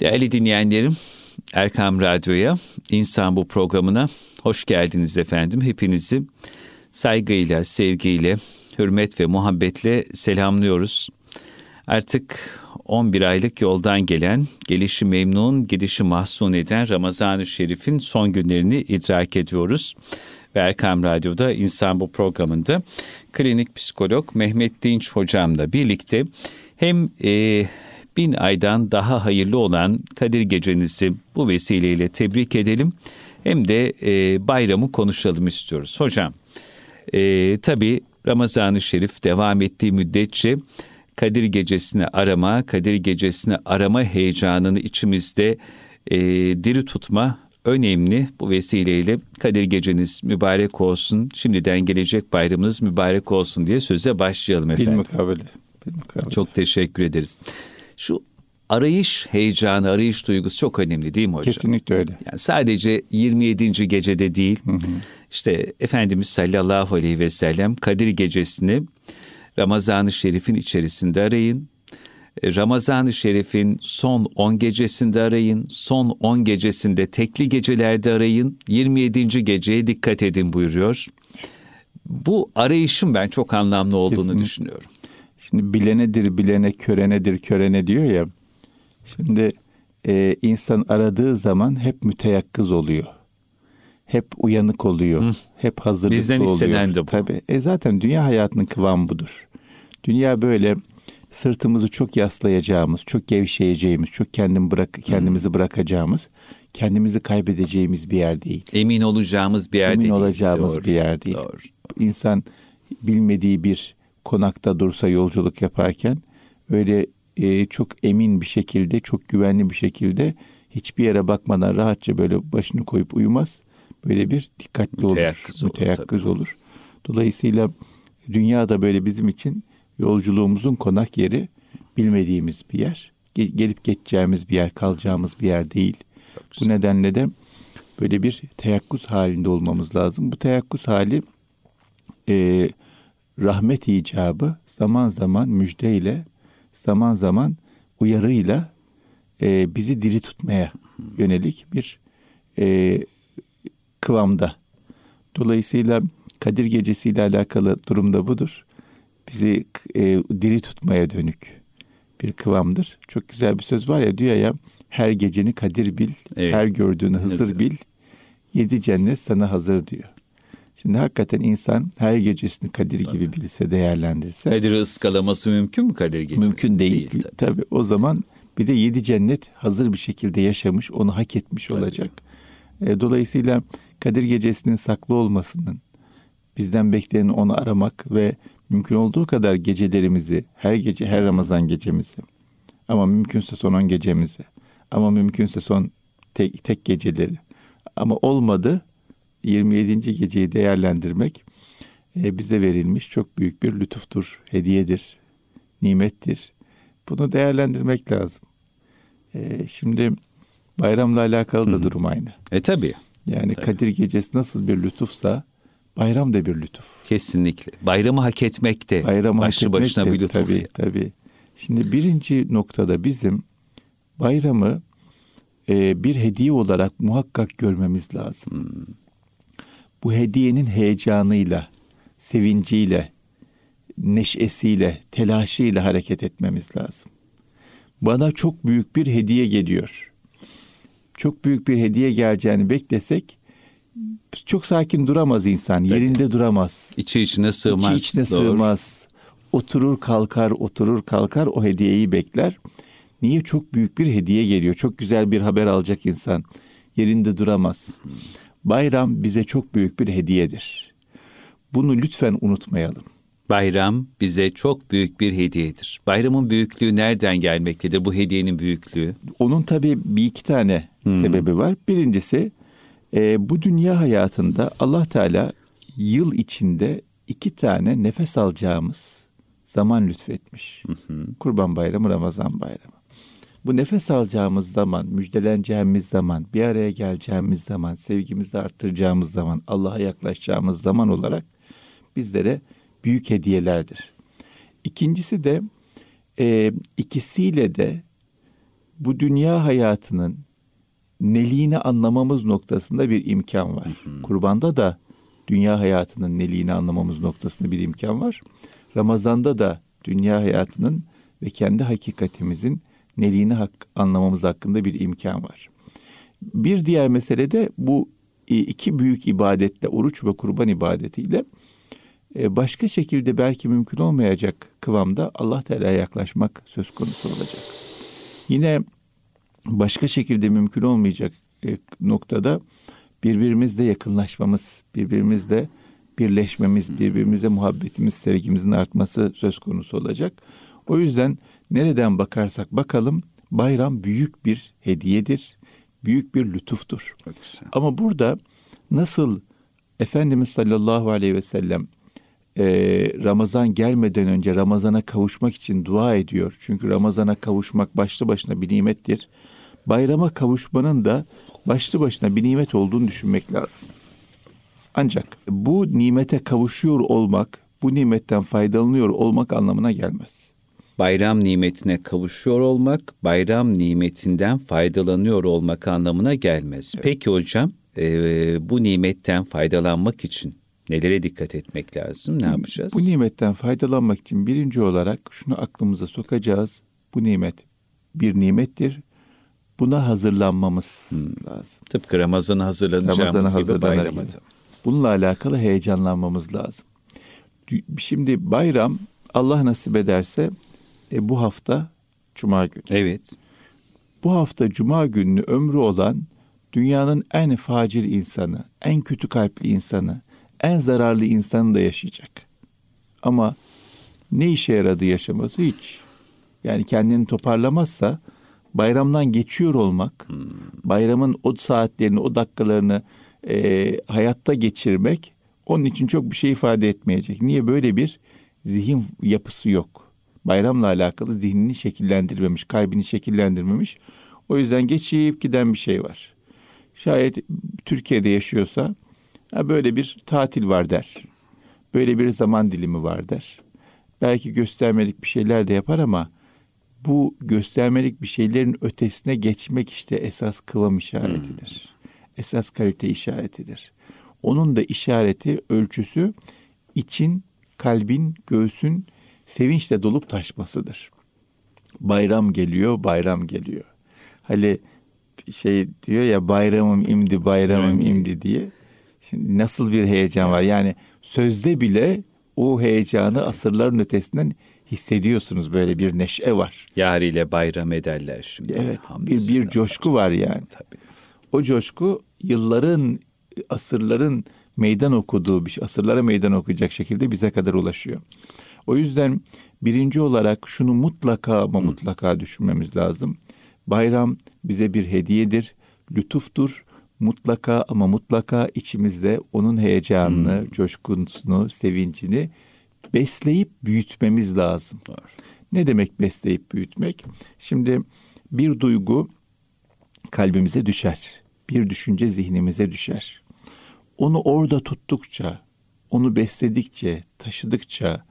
Değerli dinleyenlerim, Erkam Radyo'ya, İnsan Bu programına hoş geldiniz efendim. Hepinizi saygıyla, sevgiyle, hürmet ve muhabbetle selamlıyoruz. Artık 11 aylık yoldan gelen, gelişi memnun, gidişi mahzun eden Ramazan-ı Şerif'in son günlerini idrak ediyoruz. Ve Erkam Radyo'da İnsan Bu programında klinik psikolog Mehmet Dinç hocamla birlikte hem e, bin aydan daha hayırlı olan Kadir Gecenizi bu vesileyle tebrik edelim. Hem de e, bayramı konuşalım istiyoruz. Hocam, e, tabii Ramazan-ı Şerif devam ettiği müddetçe Kadir Gecesi'ni arama, Kadir Gecesi'ni arama heyecanını içimizde e, diri tutma önemli. Bu vesileyle Kadir Geceniz mübarek olsun, şimdiden gelecek bayramınız mübarek olsun diye söze başlayalım efendim. Bilmukabele. Bilmukabele. Çok teşekkür ederiz. Şu arayış heyecanı, arayış duygusu çok önemli değil mi hocam? Kesinlikle öyle. Yani sadece 27. gecede değil, hı hı. işte Efendimiz sallallahu aleyhi ve sellem Kadir gecesini Ramazan-ı Şerif'in içerisinde arayın. E, Ramazan-ı Şerif'in son 10 gecesinde arayın, son 10 gecesinde tekli gecelerde arayın, 27. geceye dikkat edin buyuruyor. Bu arayışın ben çok anlamlı olduğunu Kesinlikle. düşünüyorum. Şimdi bilenedir bilene, körenedir körene diyor ya. Şimdi e, insan aradığı zaman hep müteyakkız oluyor. Hep uyanık oluyor. Hı. Hep hazırlıklı Bizden oluyor. Bizden de bu. Tabii. E zaten dünya hayatının kıvamı budur. Dünya böyle sırtımızı çok yaslayacağımız, çok gevşeyeceğimiz, çok kendim bırak kendimizi bırakacağımız, kendimizi kaybedeceğimiz bir yer değil. Emin olacağımız bir yer Emin değil. Emin olacağımız Doğru. bir yer değil. Doğru. İnsan bilmediği bir konakta dursa yolculuk yaparken öyle e, çok emin bir şekilde, çok güvenli bir şekilde hiçbir yere bakmadan rahatça böyle başını koyup uyumaz. Böyle bir dikkatli müteyakkız olur, müteyakkız olur. olur. Dolayısıyla dünya da böyle bizim için yolculuğumuzun konak yeri bilmediğimiz bir yer. Gelip geçeceğimiz bir yer, kalacağımız bir yer değil. Bu nedenle de böyle bir teyakkuz halinde olmamız lazım. Bu teyakkuz hali e, rahmet icabı zaman zaman müjdeyle, zaman zaman uyarıyla e, bizi diri tutmaya yönelik bir e, kıvamda. Dolayısıyla Kadir Gecesi ile alakalı durumda budur. Bizi e, diri tutmaya dönük bir kıvamdır. Çok güzel bir söz var ya diyor ya her geceni Kadir bil, evet. her gördüğünü Hızır bil, yedi cennet sana hazır diyor. Şimdi hakikaten insan her gecesini Kadir tabii. gibi bilse, değerlendirse. Kadir'i ıskalaması mümkün mü Kadir gecesi? Mümkün değil. değil tabii. tabii. O zaman bir de yedi cennet hazır bir şekilde yaşamış, onu hak etmiş tabii. olacak. E, dolayısıyla Kadir gecesinin saklı olmasının, bizden bekleyen onu aramak ve mümkün olduğu kadar gecelerimizi, her gece, her Ramazan gecemizi, ama mümkünse son on gecemizi, ama mümkünse son tek, tek geceleri, ama olmadı 27. geceyi değerlendirmek e, bize verilmiş çok büyük bir lütuftur, hediyedir, nimettir. Bunu değerlendirmek lazım. E, şimdi bayramla alakalı da durum aynı. E tabi. Yani tabii. Kadir Gecesi nasıl bir lütufsa bayram da bir lütuf. Kesinlikle. Bayramı hak etmek de Bayramı başlı hak başına de, bir lütuf. Tabii tabii. Şimdi birinci noktada bizim bayramı e, bir hediye olarak muhakkak görmemiz lazım. Hmm bu hediyenin heyecanıyla, sevinciyle, neşesiyle, telaşıyla hareket etmemiz lazım. Bana çok büyük bir hediye geliyor. Çok büyük bir hediye geleceğini beklesek çok sakin duramaz insan. Tabii. Yerinde duramaz. İçi içine sığmaz. İçi içine Doğru. sığmaz. Oturur kalkar, oturur kalkar o hediyeyi bekler. Niye? Çok büyük bir hediye geliyor. Çok güzel bir haber alacak insan. Yerinde duramaz. Hmm. Bayram bize çok büyük bir hediyedir. Bunu lütfen unutmayalım. Bayram bize çok büyük bir hediyedir. Bayramın büyüklüğü nereden gelmektedir? Bu hediyenin büyüklüğü. Onun tabii bir iki tane hmm. sebebi var. Birincisi e, bu dünya hayatında Allah Teala yıl içinde iki tane nefes alacağımız zaman lütfetmiş. Hı Kurban Bayramı, Ramazan Bayramı bu nefes alacağımız zaman, müjdeleneceğimiz zaman, bir araya geleceğimiz zaman, sevgimizi arttıracağımız zaman, Allah'a yaklaşacağımız zaman olarak bizlere büyük hediyelerdir. İkincisi de e, ikisiyle de bu dünya hayatının neliğini anlamamız noktasında bir imkan var. Hı hı. Kurbanda da dünya hayatının neliğini anlamamız noktasında bir imkan var. Ramazanda da dünya hayatının ve kendi hakikatimizin neliğini hak, anlamamız hakkında bir imkan var. Bir diğer mesele de bu iki büyük ibadetle, oruç ve kurban ibadetiyle e, başka şekilde belki mümkün olmayacak kıvamda Allah Teala'ya yaklaşmak söz konusu olacak. Yine başka şekilde mümkün olmayacak e, noktada birbirimizle yakınlaşmamız, birbirimizle birleşmemiz, birbirimize muhabbetimiz, sevgimizin artması söz konusu olacak. O yüzden nereden bakarsak bakalım bayram büyük bir hediyedir, büyük bir lütuftur. Ama burada nasıl Efendimiz sallallahu aleyhi ve sellem e, Ramazan gelmeden önce Ramazan'a kavuşmak için dua ediyor. Çünkü Ramazan'a kavuşmak başlı başına bir nimettir. Bayrama kavuşmanın da başlı başına bir nimet olduğunu düşünmek lazım. Ancak bu nimete kavuşuyor olmak, bu nimetten faydalanıyor olmak anlamına gelmez. Bayram nimetine kavuşuyor olmak, bayram nimetinden faydalanıyor olmak anlamına gelmez. Evet. Peki hocam, e, bu nimetten faydalanmak için nelere dikkat etmek lazım? Ne yapacağız? Bu nimetten faydalanmak için birinci olarak şunu aklımıza sokacağız. Bu nimet bir nimettir. Buna hazırlanmamız hmm. lazım. Tıpkı Ramazan'a hazırlanacağımız Ramazan'a gibi bayrama da. Bununla alakalı heyecanlanmamız lazım. Şimdi bayram Allah nasip ederse e, bu hafta Cuma günü. Evet. Bu hafta Cuma günü ömrü olan dünyanın en facir insanı, en kötü kalpli insanı, en zararlı insanı da yaşayacak. Ama ne işe yaradı yaşaması hiç. Yani kendini toparlamazsa bayramdan geçiyor olmak, hmm. bayramın o saatlerini, o dakikalarını e, hayatta geçirmek onun için çok bir şey ifade etmeyecek. Niye böyle bir zihin yapısı yok? Bayramla alakalı zihnini şekillendirmemiş, kalbini şekillendirmemiş. O yüzden geçip giden bir şey var. Şayet Türkiye'de yaşıyorsa ha böyle bir tatil var der. Böyle bir zaman dilimi var der. Belki göstermelik bir şeyler de yapar ama bu göstermelik bir şeylerin ötesine geçmek işte esas kıvam işaretidir. Hmm. Esas kalite işaretidir. Onun da işareti, ölçüsü için, kalbin, göğsün sevinçle dolup taşmasıdır. Bayram geliyor, bayram geliyor. Hani şey diyor ya bayramım imdi, bayramım evet. imdi diye. Şimdi nasıl bir heyecan var? Yani sözde bile o heyecanı asırların ötesinden hissediyorsunuz böyle bir neşe var. Yariyle bayram ederler şimdi. Evet bir, bir coşku var yani. Tabii. O coşku yılların, asırların meydan okuduğu bir asırlara meydan okuyacak şekilde bize kadar ulaşıyor. O yüzden birinci olarak şunu mutlaka ama mutlaka düşünmemiz lazım. Bayram bize bir hediyedir, lütuftur. Mutlaka ama mutlaka içimizde onun heyecanını, hmm. coşkusunu, sevincini besleyip büyütmemiz lazım. Var. Ne demek besleyip büyütmek? Şimdi bir duygu kalbimize düşer. Bir düşünce zihnimize düşer. Onu orada tuttukça, onu besledikçe, taşıdıkça,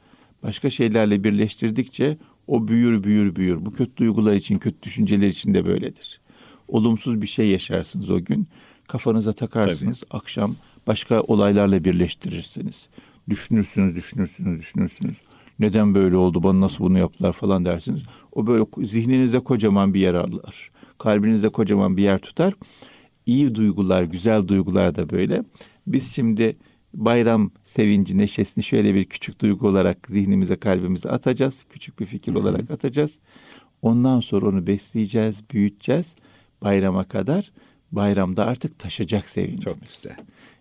başka şeylerle birleştirdikçe o büyür büyür büyür. Bu kötü duygular için, kötü düşünceler için de böyledir. Olumsuz bir şey yaşarsınız o gün. Kafanıza takarsınız. Tabii. Akşam başka olaylarla birleştirirsiniz. Düşünürsünüz, düşünürsünüz, düşünürsünüz. Neden böyle oldu, bana nasıl bunu yaptılar falan dersiniz. O böyle zihninizde kocaman bir yer alır. Kalbinizde kocaman bir yer tutar. İyi duygular, güzel duygular da böyle. Biz şimdi bayram sevinci, neşesini şöyle bir küçük duygu olarak zihnimize, kalbimize atacağız. Küçük bir fikir Hı-hı. olarak atacağız. Ondan sonra onu besleyeceğiz, büyüteceğiz bayrama kadar. Bayramda artık taşacak sevincimiz. Çok güzel.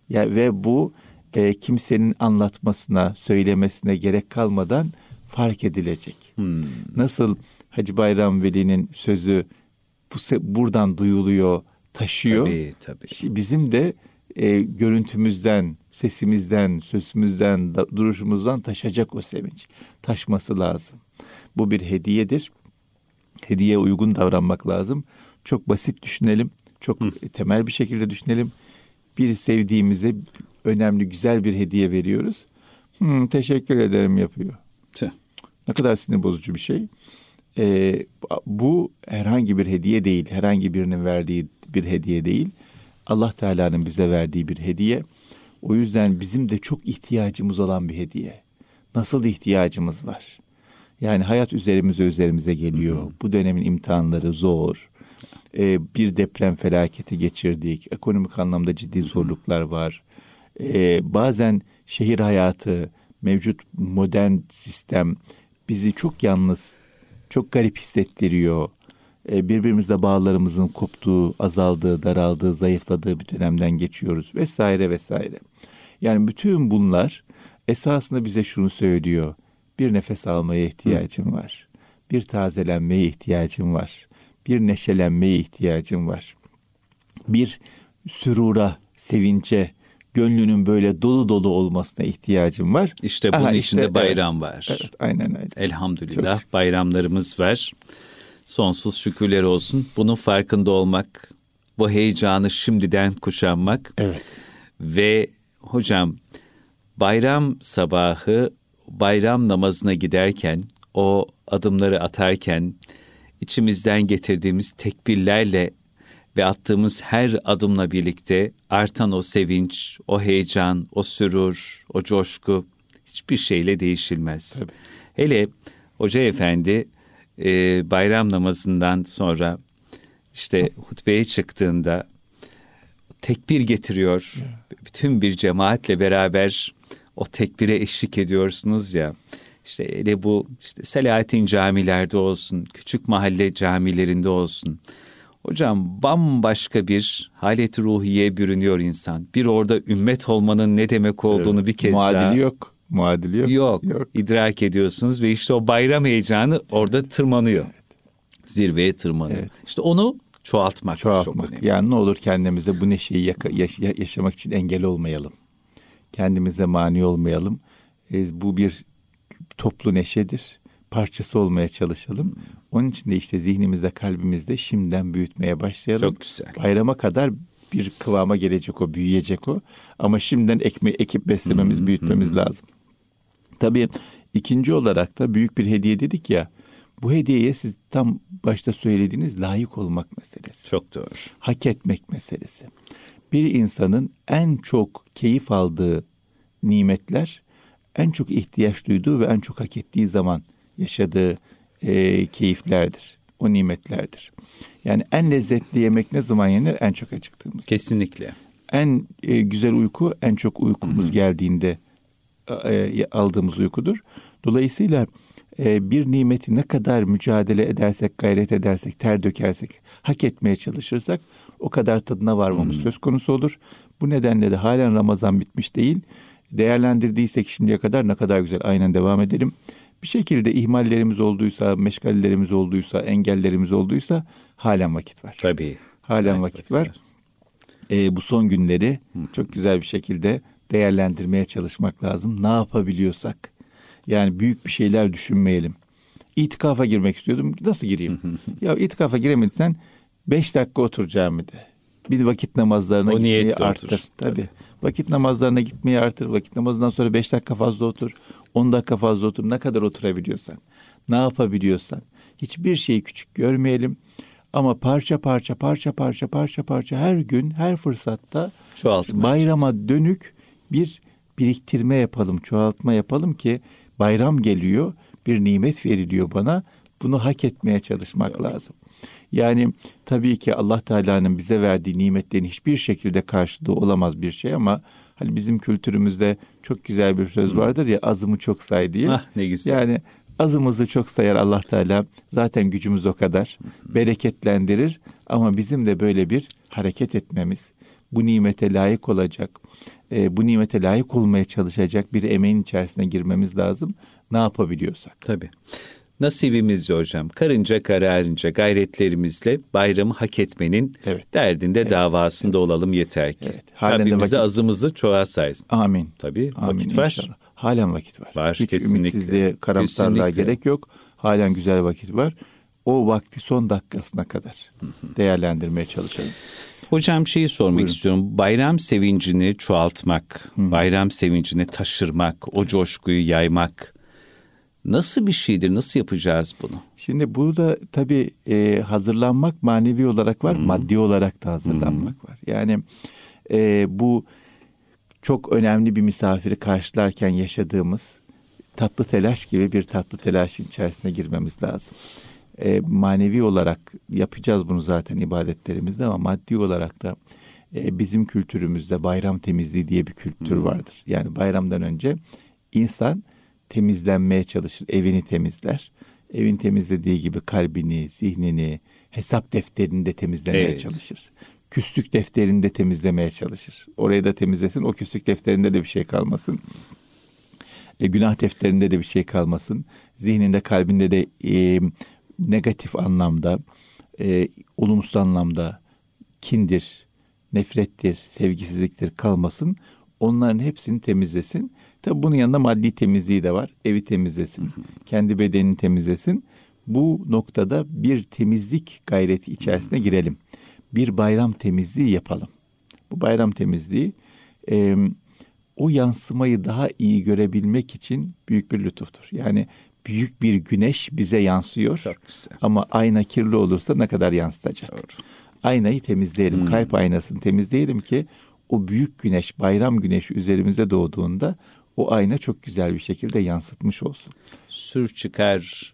Ya ve bu e, kimsenin anlatmasına, söylemesine gerek kalmadan fark edilecek. Hmm. Nasıl Hacı Bayram Veli'nin sözü bu buradan duyuluyor, taşıyor. Tabii, tabii. Bizim de e, görüntümüzden, sesimizden, sözümüzden, da, duruşumuzdan taşacak o sevinç. Taşması lazım. Bu bir hediyedir. Hediye uygun davranmak lazım. Çok basit düşünelim. Çok Hı. temel bir şekilde düşünelim. Bir sevdiğimize önemli, güzel bir hediye veriyoruz. Hmm, teşekkür ederim yapıyor. Tüh. Ne kadar sinir bozucu bir şey. e, bu herhangi bir hediye değil, herhangi birinin verdiği bir hediye değil. Allah Teala'nın bize verdiği bir hediye. O yüzden bizim de çok ihtiyacımız olan bir hediye. Nasıl ihtiyacımız var? Yani hayat üzerimize üzerimize geliyor. Hı hı. Bu dönemin imtihanları zor. Ee, bir deprem felaketi geçirdik. Ekonomik anlamda ciddi zorluklar var. Ee, bazen şehir hayatı, mevcut modern sistem bizi çok yalnız, çok garip hissettiriyor. Ee, birbirimizle bağlarımızın koptuğu, azaldığı, daraldığı, zayıfladığı bir dönemden geçiyoruz vesaire vesaire. Yani bütün bunlar esasında bize şunu söylüyor. Bir nefes almaya ihtiyacım var. Bir tazelenmeye ihtiyacım var. Bir neşelenmeye ihtiyacım var. Bir sürura, sevince, gönlünün böyle dolu dolu olmasına ihtiyacım var. İşte bunun Aha, içinde işte, bayram evet, var. Evet, aynen öyle. Elhamdülillah Çok. bayramlarımız var. Sonsuz şükürler olsun. Bunun farkında olmak, bu heyecanı şimdiden kuşanmak. Evet. Ve hocam bayram sabahı bayram namazına giderken o adımları atarken içimizden getirdiğimiz tekbirlerle ve attığımız her adımla birlikte artan o sevinç, o heyecan, o sürur, o coşku hiçbir şeyle değişilmez. Tabii. Hele Hoca Efendi e, bayram namazından sonra işte hutbeye çıktığında tekbir getiriyor. Bütün bir cemaatle beraber o tekbire eşlik ediyorsunuz ya. İşte hele bu işte Selahattin camilerde olsun, küçük mahalle camilerinde olsun. Hocam bambaşka bir halet ruhiye bürünüyor insan. Bir orada ümmet olmanın ne demek olduğunu evet. bir kez Muadili daha... yok. Muadili yok. Yok. Yok. İdrak ediyorsunuz ve işte o bayram heyecanı orada tırmanıyor. Evet. Zirveye tırmanıyor. Evet. İşte onu çoğaltmak, çoğaltmak. çok önemli. Yani ne olur kendimize bu neşeyi yaka, yaş, yaşamak için engel olmayalım. Kendimize mani olmayalım. E, bu bir toplu neşedir. Parçası olmaya çalışalım. Onun için de işte zihnimizde, kalbimizde şimdiden büyütmeye başlayalım. Çok güzel. Bayrama kadar bir kıvama gelecek o, büyüyecek o. Ama şimdiden ekme, ekip beslememiz, büyütmemiz lazım. Tabii ikinci olarak da büyük bir hediye dedik ya. Bu hediyeye siz tam başta söylediğiniz layık olmak meselesi. Çok doğru. Hak etmek meselesi. Bir insanın en çok keyif aldığı nimetler, en çok ihtiyaç duyduğu ve en çok hak ettiği zaman yaşadığı e, keyiflerdir. O nimetlerdir. Yani en lezzetli yemek ne zaman yenir? En çok acıktığımız. Kesinlikle. En e, güzel uyku en çok uykumuz Hı-hı. geldiğinde e, aldığımız uykudur. Dolayısıyla e, bir nimeti ne kadar mücadele edersek, gayret edersek, ter dökersek, hak etmeye çalışırsak o kadar tadına varmamız hmm. söz konusu olur. Bu nedenle de halen Ramazan bitmiş değil. Değerlendirdiysek şimdiye kadar ne kadar güzel aynen devam edelim. Bir şekilde ihmallerimiz olduysa, meşgallerimiz olduysa, engellerimiz olduysa halen vakit var. Tabii. Halen evet, vakit, vakit var. var. Ee, bu son günleri Hı. çok güzel bir şekilde değerlendirmeye çalışmak lazım. Ne yapabiliyorsak. Yani büyük bir şeyler düşünmeyelim. İtikafa girmek istiyordum. Nasıl gireyim? ya itikafa giremediysen beş dakika otur camide. Bir vakit namazlarına o gitmeyi artır. Otur. Tabii. Tabii. Vakit namazlarına gitmeyi artır. Vakit namazından sonra beş dakika fazla otur. On dakika fazla otur. Ne kadar oturabiliyorsan. Ne yapabiliyorsan. Hiçbir şeyi küçük görmeyelim. Ama parça parça parça parça parça parça her gün her fırsatta Çoğaltmak. bayrama dönük bir biriktirme yapalım, çoğaltma yapalım ki bayram geliyor, bir nimet veriliyor bana. Bunu hak etmeye çalışmak evet. lazım. Yani tabii ki Allah Teala'nın bize verdiği nimetlerin hiçbir şekilde karşılığı olamaz bir şey ama hani bizim kültürümüzde çok güzel bir söz vardır ya azımı çok say diye. Ah, ne güzel. Yani azımızı çok sayar Allah Teala. Zaten gücümüz o kadar. Bereketlendirir ama bizim de böyle bir hareket etmemiz, bu nimete layık olacak, e, bu nimete layık olmaya çalışacak bir emeğin içerisine girmemiz lazım. Ne yapabiliyorsak. Tabii. Nasibimizce hocam. Karınca kararınca gayretlerimizle bayramı hak etmenin evet. derdinde evet. davasında evet. olalım yeter ki. Evet. Halen Rabbimize vakit... azımızı çoğalsaysın. Amin. Tabii Amin vakit var. İnşallah. Halen vakit var. Var Hiç kesinlikle. ümitsizliğe, karamsarlığa kesinlikle. gerek yok. Halen güzel vakit var. O vakti son dakikasına kadar değerlendirmeye çalışalım. Hocam şeyi sormak Buyurun. istiyorum. Bayram sevincini çoğaltmak, Hı. bayram sevincini taşırmak, o coşkuyu yaymak Nasıl bir şeydir? Nasıl yapacağız bunu? Şimdi burada tabii e, hazırlanmak manevi olarak var, hmm. maddi olarak da hazırlanmak hmm. var. Yani e, bu çok önemli bir misafiri karşılarken yaşadığımız tatlı telaş gibi bir tatlı telaşın içerisine girmemiz lazım. E, manevi olarak yapacağız bunu zaten ibadetlerimizde ama maddi olarak da e, bizim kültürümüzde bayram temizliği diye bir kültür hmm. vardır. Yani bayramdan önce insan temizlenmeye çalışır, evini temizler. Evin temizlediği gibi kalbini, zihnini, hesap defterini de temizlemeye evet. çalışır. Küslük defterini de temizlemeye çalışır. Orayı da temizlesin, o küslük defterinde de bir şey kalmasın. E, günah defterinde de bir şey kalmasın. Zihninde, kalbinde de e, negatif anlamda, e, olumsuz anlamda kindir, nefrettir, sevgisizliktir kalmasın. Onların hepsini temizlesin. Tabi bunun yanında maddi temizliği de var. Evi temizlesin, kendi bedenini temizlesin. Bu noktada bir temizlik gayreti içerisine girelim. Bir bayram temizliği yapalım. Bu bayram temizliği e, o yansımayı daha iyi görebilmek için büyük bir lütuftur. Yani büyük bir güneş bize yansıyor. Çok güzel. Ama ayna kirli olursa ne kadar yansıtacak? Doğru. Aynayı temizleyelim. Hmm. Kalp aynasını temizleyelim ki o büyük güneş, bayram güneşi üzerimize doğduğunda o ayna çok güzel bir şekilde yansıtmış olsun. Sür çıkar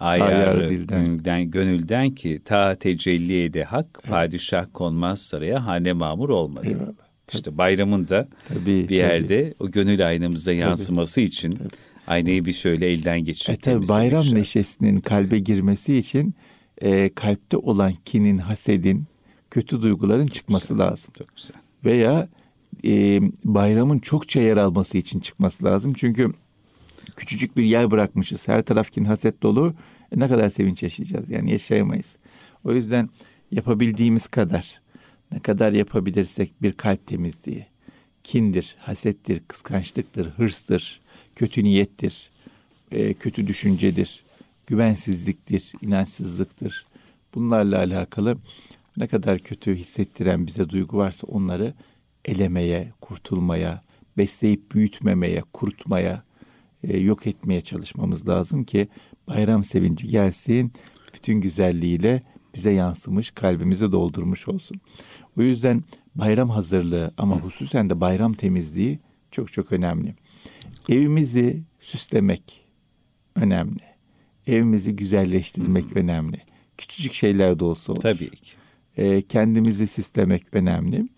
ayarı, ayarı dilden. Gönülden, gönülden ki ta tecelli ede hak evet. padişah konmaz saraya hane mamur olmadı. Eyvallah. İşte bayramın da tabii, bir yerde tabii. o gönül aynamıza yansıması tabii, için tabii. Aynayı bir şöyle elden geçirip e tabii bayram neşesinin kalbe girmesi için e, kalpte olan kinin, hasedin, kötü duyguların çıkması güzel, lazım. Çok güzel. Veya e, bayramın çokça yer alması için çıkması lazım. Çünkü küçücük bir yer bırakmışız. Her taraf kin haset dolu. E, ne kadar sevinç yaşayacağız? Yani yaşayamayız. O yüzden yapabildiğimiz kadar ne kadar yapabilirsek bir kalp temizliği, kindir, hasettir, kıskançlıktır, hırstır, kötü niyettir, e, kötü düşüncedir, güvensizliktir, inançsızlıktır. Bunlarla alakalı ne kadar kötü hissettiren bize duygu varsa onları elemeye, kurtulmaya, besleyip büyütmemeye, kurutmaya, e, yok etmeye çalışmamız lazım ki bayram sevinci gelsin, bütün güzelliğiyle bize yansımış, kalbimizi doldurmuş olsun. O yüzden bayram hazırlığı ama hususen de bayram temizliği çok çok önemli. Evimizi süslemek önemli. Evimizi güzelleştirmek hmm. önemli. Küçücük şeyler de olsa olur. Tabii ki. E, kendimizi süslemek önemli.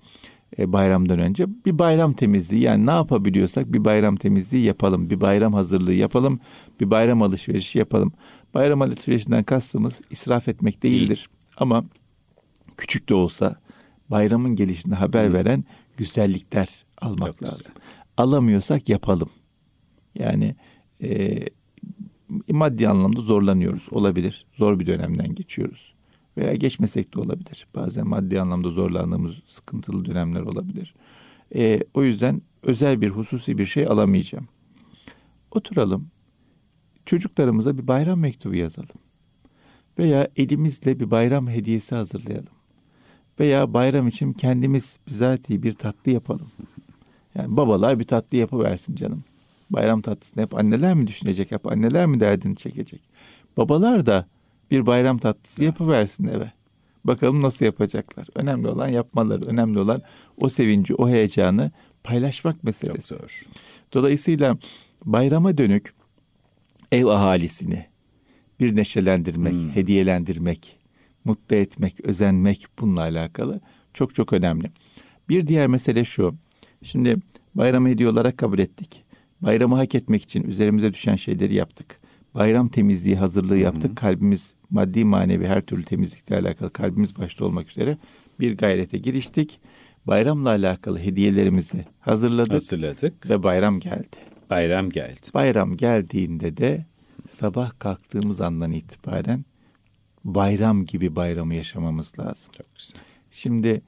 E, bayramdan önce bir bayram temizliği yani ne yapabiliyorsak bir bayram temizliği yapalım. Bir bayram hazırlığı yapalım. Bir bayram alışverişi yapalım. Bayram alışverişinden kastımız israf etmek değildir. Ama küçük de olsa bayramın gelişine haber veren güzellikler almak Çok lazım. Güzel. Alamıyorsak yapalım. Yani e, maddi anlamda zorlanıyoruz. Olabilir. Zor bir dönemden geçiyoruz veya geçmesek de olabilir. Bazen maddi anlamda zorlandığımız sıkıntılı dönemler olabilir. E, o yüzden özel bir hususi bir şey alamayacağım. Oturalım. Çocuklarımıza bir bayram mektubu yazalım. Veya elimizle bir bayram hediyesi hazırlayalım. Veya bayram için kendimiz bizatihi bir tatlı yapalım. Yani babalar bir tatlı yapıversin canım. Bayram tatlısını hep anneler mi düşünecek? Hep anneler mi derdini çekecek? Babalar da bir bayram tatlısı yapıversin eve. Bakalım nasıl yapacaklar. Önemli olan yapmaları, önemli olan o sevinci, o heyecanı paylaşmak meselesi. Dolayısıyla bayrama dönük ev ahalisini bir neşelendirmek, hmm. hediyelendirmek, mutlu etmek, özenmek bununla alakalı çok çok önemli. Bir diğer mesele şu. Şimdi bayramı hediye olarak kabul ettik. Bayramı hak etmek için üzerimize düşen şeyleri yaptık bayram temizliği hazırlığı yaptık. Hı hı. Kalbimiz maddi manevi her türlü temizlikle alakalı kalbimiz başta olmak üzere bir gayrete giriştik. Bayramla alakalı hediyelerimizi hazırladık. Hazırladık. Ve bayram geldi. Bayram geldi. Bayram geldiğinde de sabah kalktığımız andan itibaren bayram gibi bayramı yaşamamız lazım. Çok güzel. Şimdi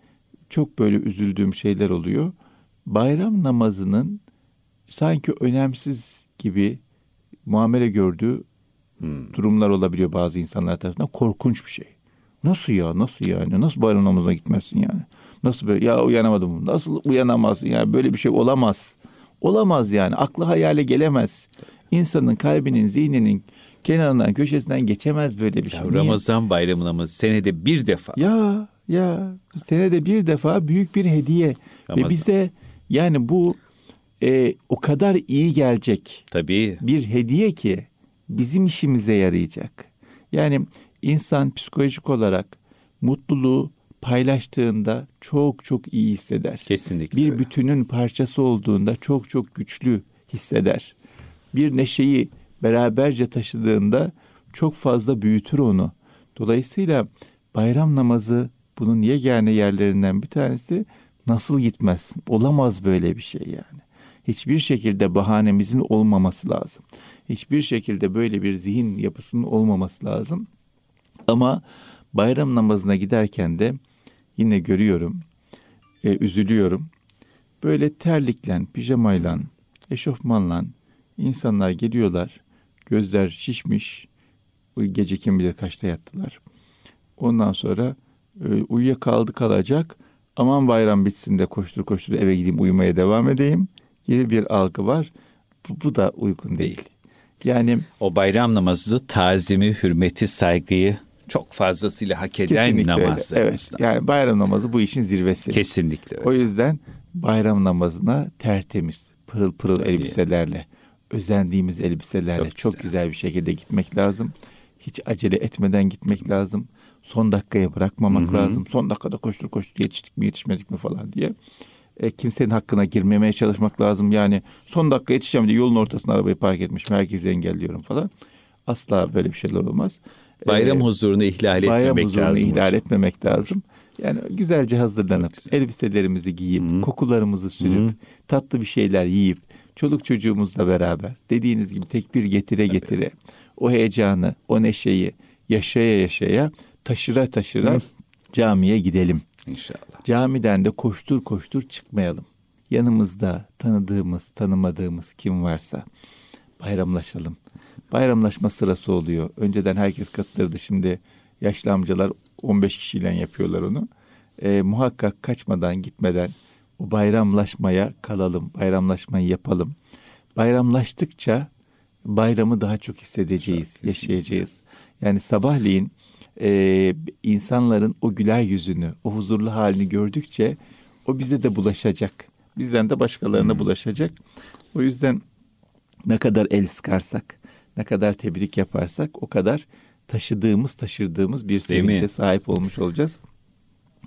çok böyle üzüldüğüm şeyler oluyor. Bayram namazının sanki önemsiz gibi muamele gördüğü hmm. durumlar olabiliyor bazı insanlar tarafından. Korkunç bir şey. Nasıl ya? Nasıl yani? Nasıl bayram namazına gitmezsin yani? Nasıl böyle? Ya uyanamadım. Nasıl uyanamazsın yani? Böyle bir şey olamaz. Olamaz yani. Aklı hayale gelemez. İnsanın kalbinin, zihninin kenarından, köşesinden geçemez böyle bir şey. Ya Ramazan bayramımız senede bir defa. Ya ya senede bir defa büyük bir hediye Ramazan. ve bize yani bu e, o kadar iyi gelecek. Tabii. Bir hediye ki bizim işimize yarayacak. Yani insan psikolojik olarak mutluluğu paylaştığında çok çok iyi hisseder. Kesinlikle. Bir öyle. bütünün parçası olduğunda çok çok güçlü hisseder. Bir neşeyi beraberce taşıdığında çok fazla büyütür onu. Dolayısıyla bayram namazı bunun yegane yerlerinden bir tanesi nasıl gitmez? Olamaz böyle bir şey yani. Hiçbir şekilde bahanemizin olmaması lazım. Hiçbir şekilde böyle bir zihin yapısının olmaması lazım. Ama bayram namazına giderken de yine görüyorum, e, üzülüyorum. Böyle terlikle, pijamayla, eşofmanla insanlar geliyorlar. Gözler şişmiş. Gece kim bilir kaçta yattılar. Ondan sonra e, uyuyakaldı kalacak. Aman bayram bitsin de koştur koştur eve gideyim uyumaya devam edeyim gibi bir algı var. Bu, bu da uygun değil. Yani o bayram namazı tazimi, hürmeti, saygıyı çok fazlasıyla hak eden namazlarımızdan. Evet. Yani bayram namazı bu işin zirvesi. Kesinlikle öyle. O yüzden bayram namazına tertemiz, pırıl pırıl Tabii. elbiselerle, özendiğimiz elbiselerle çok, çok güzel. güzel bir şekilde gitmek lazım. Hiç acele etmeden gitmek lazım. Son dakikaya bırakmamak Hı-hı. lazım. Son dakikada koştur koştur yetiştik mi yetişmedik mi falan diye. E, kimsenin hakkına girmemeye çalışmak lazım. Yani son dakika yetişeceğim diye yolun ortasına arabayı park etmiş. Merkezi engelliyorum falan. Asla böyle bir şeyler olmaz. Bayram ee, huzurunu ihlal etmemek bayram huzurunu lazım. Bayram ihlal etmemek lazım. Yani güzelce hazırlanıp elbiselerimizi giyip Hı-hı. kokularımızı sürüp Hı-hı. tatlı bir şeyler yiyip çoluk çocuğumuzla beraber dediğiniz gibi tekbir getire getire o heyecanı, o neşeyi yaşaya yaşaya taşıra taşıra Hı. camiye gidelim. İnşallah. Camiden de koştur koştur çıkmayalım. Yanımızda tanıdığımız, tanımadığımız kim varsa bayramlaşalım. Bayramlaşma sırası oluyor. Önceden herkes katılırdı. Şimdi yaşlı amcalar 15 kişiyle yapıyorlar onu. E, muhakkak kaçmadan gitmeden o bayramlaşmaya kalalım. Bayramlaşmayı yapalım. Bayramlaştıkça bayramı daha çok hissedeceğiz, yaşayacağız. Yani sabahleyin e, insanların o güler yüzünü, o huzurlu halini gördükçe o bize de bulaşacak. Bizden de başkalarına hmm. bulaşacak. O yüzden ne kadar el sıkarsak, ne kadar tebrik yaparsak o kadar taşıdığımız, taşırdığımız bir sevince sahip olmuş olacağız.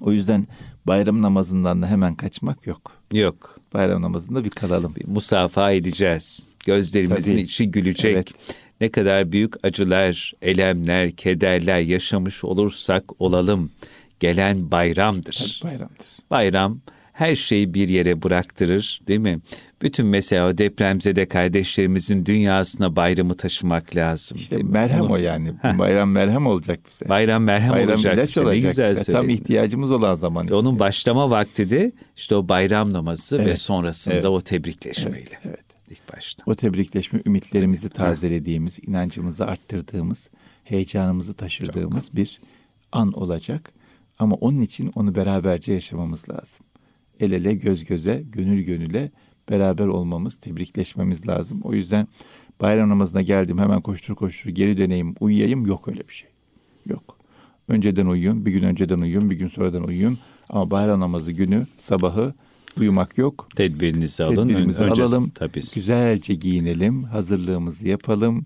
O yüzden bayram namazından da hemen kaçmak yok. Yok. Bayram namazında bir kalalım. Bir musafa edeceğiz. Gözlerimizin Tabii. içi gülecek. Evet. Ne kadar büyük acılar, elemler, kederler yaşamış olursak olalım. Gelen bayramdır. Tabii bayramdır. Bayram her şeyi bir yere bıraktırır değil mi? Bütün mesela depremzede kardeşlerimizin dünyasına bayramı taşımak lazım. İşte merhem Onu, o yani. Heh. Bayram merhem olacak bize. Bayram merhem Bayram olacak bize. Olacak. Ne güzel işte, Tam ihtiyacımız olan zaman işte. Onun başlama vakti de işte o bayram namazı evet. ve sonrasında evet. o tebrikleşmeyle. Evet, evet. İlk başta. O tebrikleşme ümitlerimizi tazelediğimiz, inancımızı arttırdığımız, heyecanımızı taşırdığımız Çok. bir an olacak. Ama onun için onu beraberce yaşamamız lazım. El ele, göz göze, gönül gönüle beraber olmamız, tebrikleşmemiz lazım. O yüzden bayram namazına geldim hemen koştur koştur geri döneyim, uyuyayım yok öyle bir şey. Yok. Önceden uyuyun, bir gün önceden uyuyun, bir gün sonradan uyuyun. Ama bayram namazı günü, sabahı uyumak yok. Tedbirinizi alın. Tedbirimizi Öncesi, alalım. Tabii. Güzelce giyinelim, hazırlığımızı yapalım.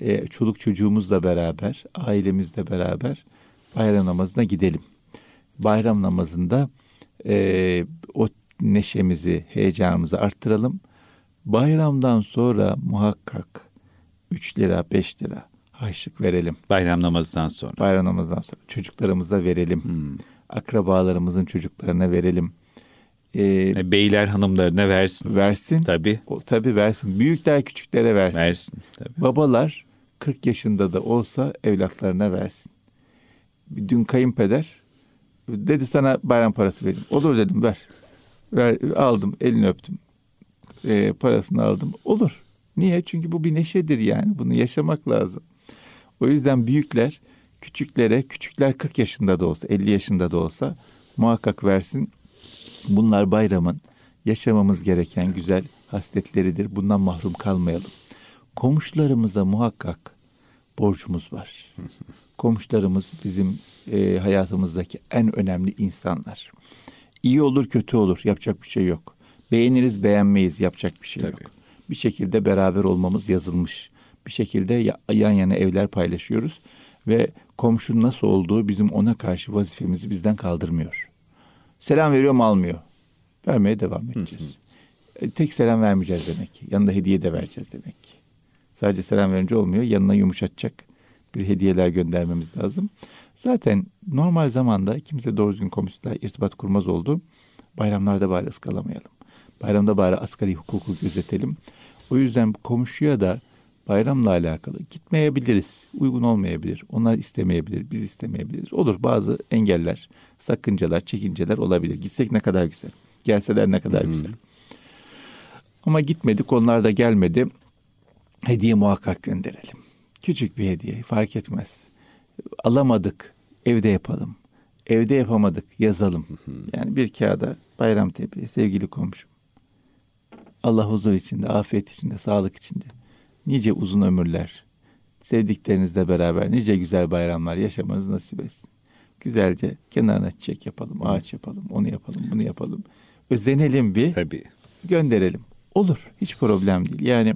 Ee, çoluk çocuğumuzla beraber, ailemizle beraber bayram namazına gidelim. Bayram namazında e, o neşemizi, heyecanımızı arttıralım. Bayramdan sonra muhakkak 3 lira, 5 lira harçlık verelim. Bayram namazından sonra. Bayram namazından sonra. Çocuklarımıza verelim. Hmm. Akrabalarımızın çocuklarına verelim. Ee, Beyler hanımlarına versin. Versin. Tabii. O, tabii versin. Büyükler küçüklere versin. Versin. Tabii. Babalar 40 yaşında da olsa evlatlarına versin. Dün kayınpeder dedi sana bayram parası vereyim. Olur dedim ver. ver aldım elini öptüm. Ee, parasını aldım. Olur. Niye? Çünkü bu bir neşedir yani. Bunu yaşamak lazım. O yüzden büyükler küçüklere, küçükler 40 yaşında da olsa, 50 yaşında da olsa muhakkak versin. Bunlar bayramın yaşamamız gereken güzel hasletleridir. Bundan mahrum kalmayalım. komşularımıza muhakkak borcumuz var. Komşularımız bizim e, hayatımızdaki en önemli insanlar. İyi olur kötü olur yapacak bir şey yok. Beğeniriz beğenmeyiz yapacak bir şey Tabii. yok. Bir şekilde beraber olmamız yazılmış. Bir şekilde yan yana evler paylaşıyoruz ve komşunun nasıl olduğu bizim ona karşı vazifemizi bizden kaldırmıyor. Selam veriyor mu almıyor. Vermeye devam edeceğiz. E, tek selam vermeyeceğiz demek ki. Yanında hediye de vereceğiz demek ki. Sadece selam verince olmuyor. Yanına yumuşatacak bir hediyeler göndermemiz lazım. Zaten normal zamanda kimse doğru düzgün komşuyla irtibat kurmaz oldu. Bayramlarda bari ıskalamayalım. Bayramda bari asgari hukuku gözetelim. O yüzden komşuya da bayramla alakalı gitmeyebiliriz. Uygun olmayabilir. Onlar istemeyebilir. Biz istemeyebiliriz. Olur bazı engeller, sakıncalar, çekinceler olabilir. Gitsek ne kadar güzel. Gelseler ne kadar güzel. Ama gitmedik onlar da gelmedi. Hediye muhakkak gönderelim. Küçük bir hediye fark etmez. Alamadık evde yapalım. Evde yapamadık yazalım. Yani bir kağıda bayram tebriği sevgili komşum. Allah huzur içinde, afiyet içinde, sağlık içinde. Nice uzun ömürler, sevdiklerinizle beraber nice güzel bayramlar yaşamanız nasip etsin. Güzelce kenarına çiçek yapalım, ağaç yapalım, onu yapalım, bunu yapalım. Özenelim bir, Tabii. gönderelim. Olur, hiç problem değil. Yani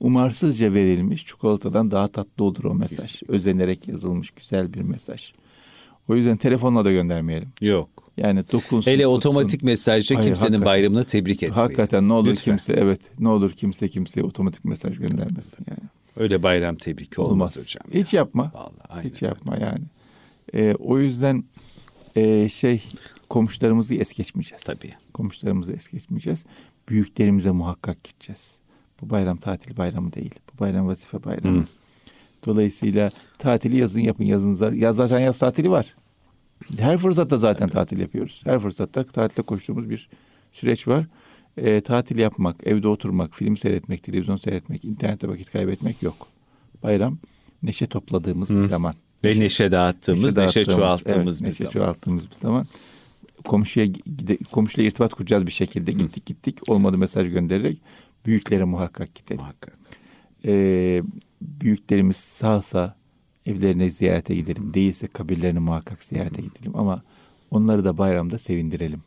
umarsızca verilmiş çikolatadan daha tatlı olur o mesaj. Özenerek yazılmış güzel bir mesaj. O yüzden telefonla da göndermeyelim. Yok. Yani dokunsun. Hele tutsun. otomatik mesajla Hayır, kimsenin bayramını tebrik etmeyin. Hakikaten ne olur Lütfen. kimse evet ne olur kimse kimseye otomatik mesaj göndermesin yani. Öyle bayram tebriki olmaz, olmaz hocam. Hiç ya. yapma. Vallahi Hiç yapma yani. Ee, o yüzden e, şey komşularımızı es geçmeyeceğiz. Tabii. Komşularımızı es geçmeyeceğiz. Büyüklerimize muhakkak gideceğiz. Bu bayram tatil bayramı değil. Bu bayram vazife bayramı. Hı. Dolayısıyla tatili yazın yapın. Yazın, yaz zaten yaz tatili var. Her fırsatta zaten tatil yapıyoruz. Her fırsatta tatilde koştuğumuz bir süreç var. E, tatil yapmak, evde oturmak, film seyretmek, televizyon seyretmek, internette vakit kaybetmek yok. Bayram neşe topladığımız Hı. bir zaman. Ve neşe, neşe dağıttığımız, neşe, dağıttığımız, neşe çoğalttığımız evet, bir neşe zaman. çoğalttığımız bir zaman. Komşuya gide, komşuyla irtibat kuracağız bir şekilde. Hı. Gittik gittik olmadı mesaj göndererek büyüklere muhakkak gidelim. Muhakkak. Ee, büyüklerimiz sağsa evlerine ziyarete gidelim. Değilse kabirlerini muhakkak ziyarete gidelim ama onları da bayramda sevindirelim.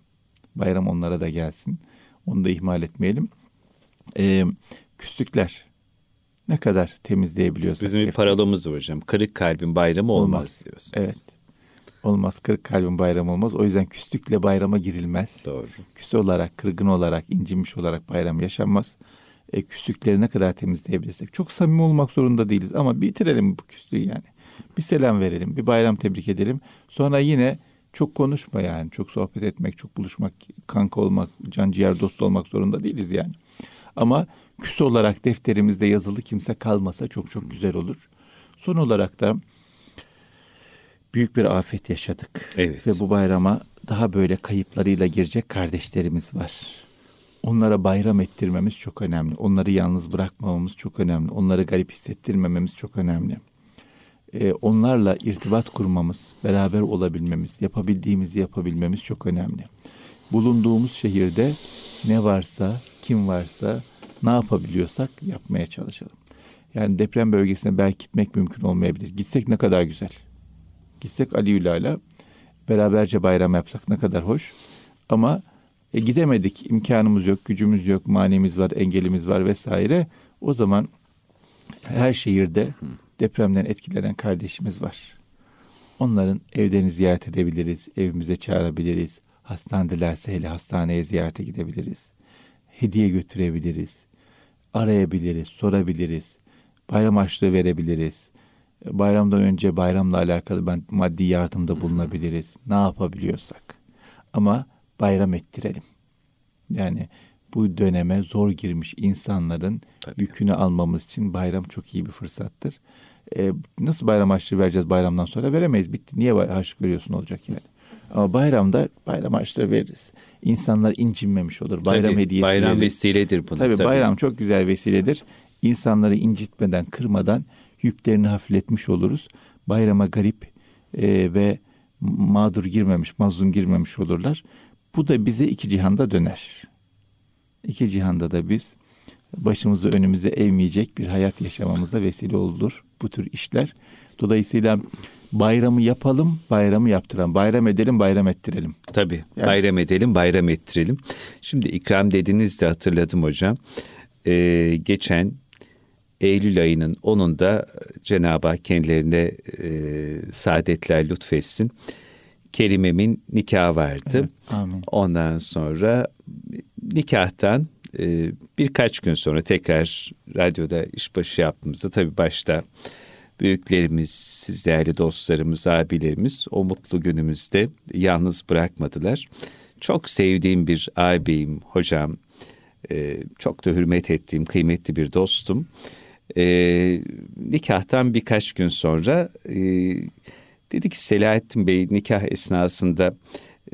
Bayram onlara da gelsin. Onu da ihmal etmeyelim. Ee, küslükler ne kadar temizleyebiliyorsak. Bizim bir paralımız var hocam. Kırık kalbin bayramı olmaz, olmaz diyorsunuz. Evet. Olmaz. Kırık kalbin bayramı olmaz. O yüzden küslükle bayrama girilmez. Doğru. Küs olarak, kırgın olarak, incinmiş olarak bayram yaşanmaz e, küslükleri ne kadar temizleyebilirsek. Çok samimi olmak zorunda değiliz ama bitirelim bu küslüğü yani. Bir selam verelim, bir bayram tebrik edelim. Sonra yine çok konuşma yani. Çok sohbet etmek, çok buluşmak, kanka olmak, can ciğer dost olmak zorunda değiliz yani. Ama küs olarak defterimizde yazılı kimse kalmasa çok çok güzel olur. Son olarak da büyük bir afet yaşadık. Evet. Ve bu bayrama daha böyle kayıplarıyla girecek kardeşlerimiz var. Onlara bayram ettirmemiz çok önemli. Onları yalnız bırakmamamız çok önemli. Onları garip hissettirmememiz çok önemli. Ee, onlarla irtibat kurmamız, beraber olabilmemiz, yapabildiğimizi yapabilmemiz çok önemli. Bulunduğumuz şehirde ne varsa, kim varsa, ne yapabiliyorsak yapmaya çalışalım. Yani deprem bölgesine belki gitmek mümkün olmayabilir. Gitsek ne kadar güzel. Gitsek Ali Üla'yla beraberce bayram yapsak ne kadar hoş. Ama e, gidemedik, imkanımız yok, gücümüz yok, manimiz var, engelimiz var vesaire. O zaman her şehirde depremden etkilenen kardeşimiz var. Onların evlerini ziyaret edebiliriz, evimize çağırabiliriz. Hastanedelerse hele hastaneye ziyarete gidebiliriz. Hediye götürebiliriz. Arayabiliriz, sorabiliriz. Bayram açlığı verebiliriz. Bayramdan önce bayramla alakalı ben maddi yardımda bulunabiliriz. Ne yapabiliyorsak. Ama bayram ettirelim. Yani bu döneme zor girmiş insanların Tabii. yükünü almamız için bayram çok iyi bir fırsattır. Ee, nasıl bayram harçlığı vereceğiz bayramdan sonra? Veremeyiz. Bitti. Niye harçlık veriyorsun olacak yani? Ama bayramda bayram harçlığı veririz. İnsanlar incinmemiş olur. Bayram tabii, hediyesi Bayram verir. vesiledir bu. Tabii, tabii bayram çok güzel vesiledir. İnsanları incitmeden, kırmadan yüklerini hafifletmiş oluruz. Bayrama garip e, ve mağdur girmemiş, mazlum girmemiş olurlar. Bu da bize iki cihanda döner. İki cihanda da biz başımızı önümüze eğmeyecek bir hayat yaşamamıza vesile olur bu tür işler. Dolayısıyla bayramı yapalım, bayramı yaptıran, bayram edelim, bayram ettirelim. Tabii, yani, bayram edelim, bayram ettirelim. Şimdi ikram dediniz de hatırladım hocam. Ee, geçen Eylül ayının 10'unda Cenab-ı Hak kendilerine e, saadetler lütfetsin. Kerimem'in nikahı vardı. Evet, amin. Ondan sonra nikahtan e, birkaç gün sonra tekrar radyoda işbaşı yaptığımızda tabii başta büyüklerimiz, siz değerli dostlarımız, abilerimiz o mutlu günümüzde yalnız bırakmadılar. Çok sevdiğim bir ağabeyim, hocam, e, çok da hürmet ettiğim kıymetli bir dostum. E, nikahtan birkaç gün sonra e, dedi ki Selahattin Bey nikah esnasında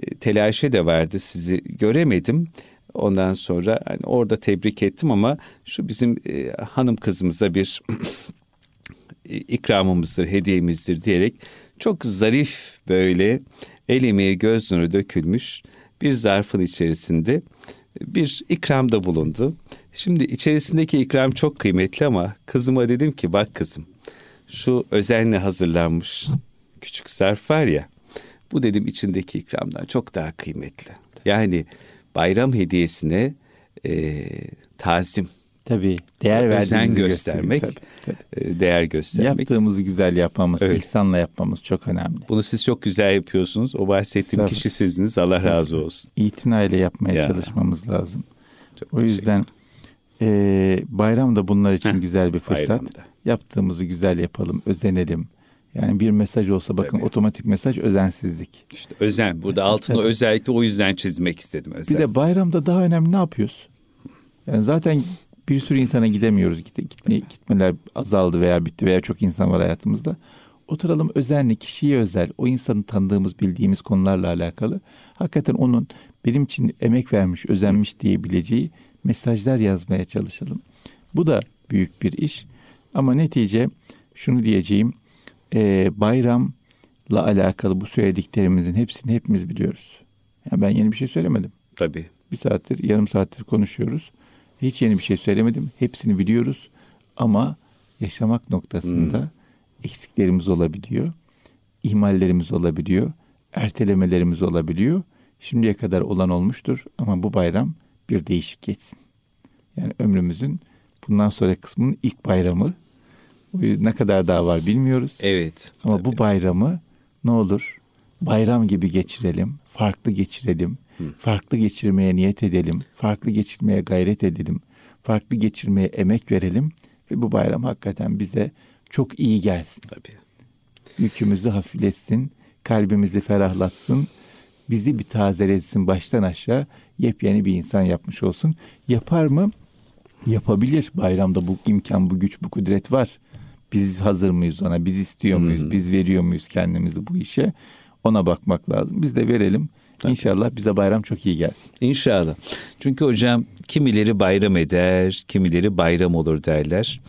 e, telaşe de vardı sizi göremedim. Ondan sonra hani orada tebrik ettim ama şu bizim e, hanım kızımıza bir ikramımızdır, hediyemizdir diyerek çok zarif böyle el emeği göz nuru dökülmüş bir zarfın içerisinde bir ikramda bulundu. Şimdi içerisindeki ikram çok kıymetli ama kızıma dedim ki bak kızım şu özenle hazırlanmış küçük zarf var ya bu dedim içindeki ikramdan çok daha kıymetli. Yani bayram hediyesine e, tazim. Tabii değer özen göstermek, tabii, tabii. E, değer göstermek. Yaptığımızı güzel yapmamız, evet. ihsanla yapmamız çok önemli. Bunu siz çok güzel yapıyorsunuz. O bahsettiğim kişi siziniz. Allah Sabır. razı olsun. İtinayla yapmaya ya. çalışmamız lazım. Çok o yüzden e, bayram da bunlar için Heh, güzel bir fırsat. Bayramda. Yaptığımızı güzel yapalım, özenelim. Yani bir mesaj olsa bakın Tabii. otomatik mesaj özensizlik. İşte özen. Burada altını Tabii. özellikle o yüzden çizmek istedim. Özen. Bir de bayramda daha önemli ne yapıyoruz? Yani zaten bir sürü insana gidemiyoruz. Gitme, gitme, gitmeler azaldı veya bitti veya çok insan var hayatımızda. Oturalım özenli, kişiye özel, o insanı tanıdığımız, bildiğimiz konularla alakalı. Hakikaten onun benim için emek vermiş, özenmiş diyebileceği mesajlar yazmaya çalışalım. Bu da büyük bir iş. Ama netice şunu diyeceğim e, bayramla alakalı bu söylediklerimizin hepsini hepimiz biliyoruz. Yani ben yeni bir şey söylemedim. Tabii. Bir saattir, yarım saattir konuşuyoruz. Hiç yeni bir şey söylemedim. Hepsini biliyoruz. Ama yaşamak noktasında hmm. eksiklerimiz olabiliyor. ihmallerimiz olabiliyor. Ertelemelerimiz olabiliyor. Şimdiye kadar olan olmuştur ama bu bayram bir değişik geçsin. Yani ömrümüzün bundan sonra kısmının ilk bayramı ne kadar daha var bilmiyoruz. Evet. Ama tabii. bu bayramı ne olur bayram gibi geçirelim, farklı geçirelim, Hı. farklı geçirmeye niyet edelim, farklı geçirmeye gayret edelim, farklı geçirmeye emek verelim ve bu bayram hakikaten bize çok iyi gelsin. Tabii. Yükümüzü hafifletsin, kalbimizi ferahlatsın, bizi bir tazeletsin baştan aşağı yepyeni bir insan yapmış olsun. Yapar mı? Yapabilir. Bayramda bu imkan, bu güç, bu kudret var. Biz hazır mıyız ona? Biz istiyor muyuz? Hmm. Biz veriyor muyuz kendimizi bu işe? Ona bakmak lazım. Biz de verelim. Tabii. İnşallah bize bayram çok iyi gelsin. İnşallah. Çünkü hocam kimileri bayram eder, kimileri bayram olur derler.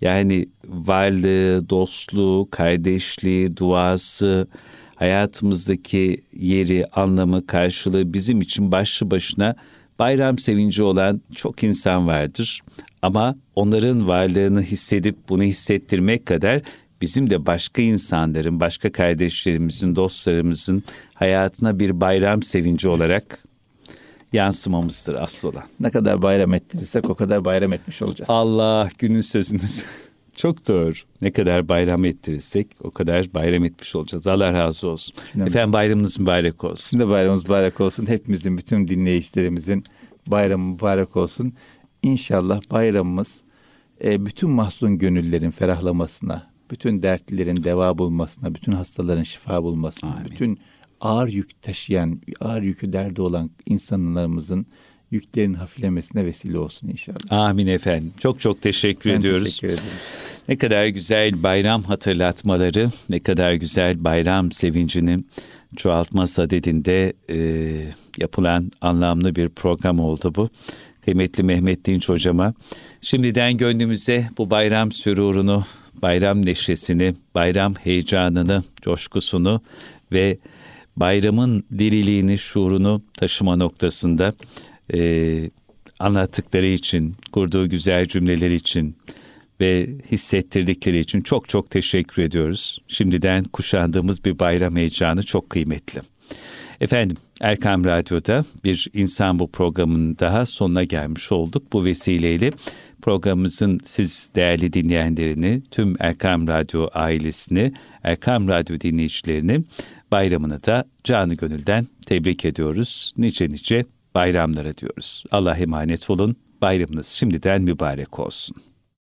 Yani varlığı, dostluğu, kardeşliği, duası, hayatımızdaki yeri, anlamı, karşılığı bizim için başlı başına bayram sevinci olan çok insan vardır. Ama onların varlığını hissedip bunu hissettirmek kadar bizim de başka insanların, başka kardeşlerimizin, dostlarımızın hayatına bir bayram sevinci olarak yansımamızdır asıl olan. Ne kadar bayram ettirirsek o kadar bayram etmiş olacağız. Allah günün sözünüz. Çok doğru. Ne kadar bayram ettirirsek o kadar bayram etmiş olacağız. Allah razı olsun. Şimdi Efendim bayramınız mübarek olsun. Sizin de bayramınız mübarek olsun. Hepimizin, bütün dinleyicilerimizin bayramı mübarek olsun. İnşallah bayramımız e, bütün mahzun gönüllerin ferahlamasına, bütün dertlilerin deva bulmasına, bütün hastaların şifa bulmasına, Amin. bütün ağır yük taşıyan, ağır yükü derdi olan insanlarımızın yüklerin hafiflemesine vesile olsun inşallah. Amin efendim. Çok çok teşekkür ben ediyoruz. Teşekkür ederim. Ne kadar güzel bayram hatırlatmaları, ne kadar güzel bayram sevincini çoğaltma sadedinde e, yapılan anlamlı bir program oldu bu. Kıymetli Mehmet Dinç hocama şimdiden gönlümüze bu bayram sürurunu, bayram neşesini, bayram heyecanını, coşkusunu ve bayramın diriliğini, şuurunu taşıma noktasında e, anlattıkları için, kurduğu güzel cümleler için ve hissettirdikleri için çok çok teşekkür ediyoruz. Şimdiden kuşandığımız bir bayram heyecanı çok kıymetli. Efendim Erkam Radyo'da bir insan bu programının daha sonuna gelmiş olduk. Bu vesileyle programımızın siz değerli dinleyenlerini, tüm Erkam Radyo ailesini, Erkam Radyo dinleyicilerini bayramını da canı gönülden tebrik ediyoruz. Nice nice bayramlara diyoruz. Allah emanet olun. Bayramınız şimdiden mübarek olsun.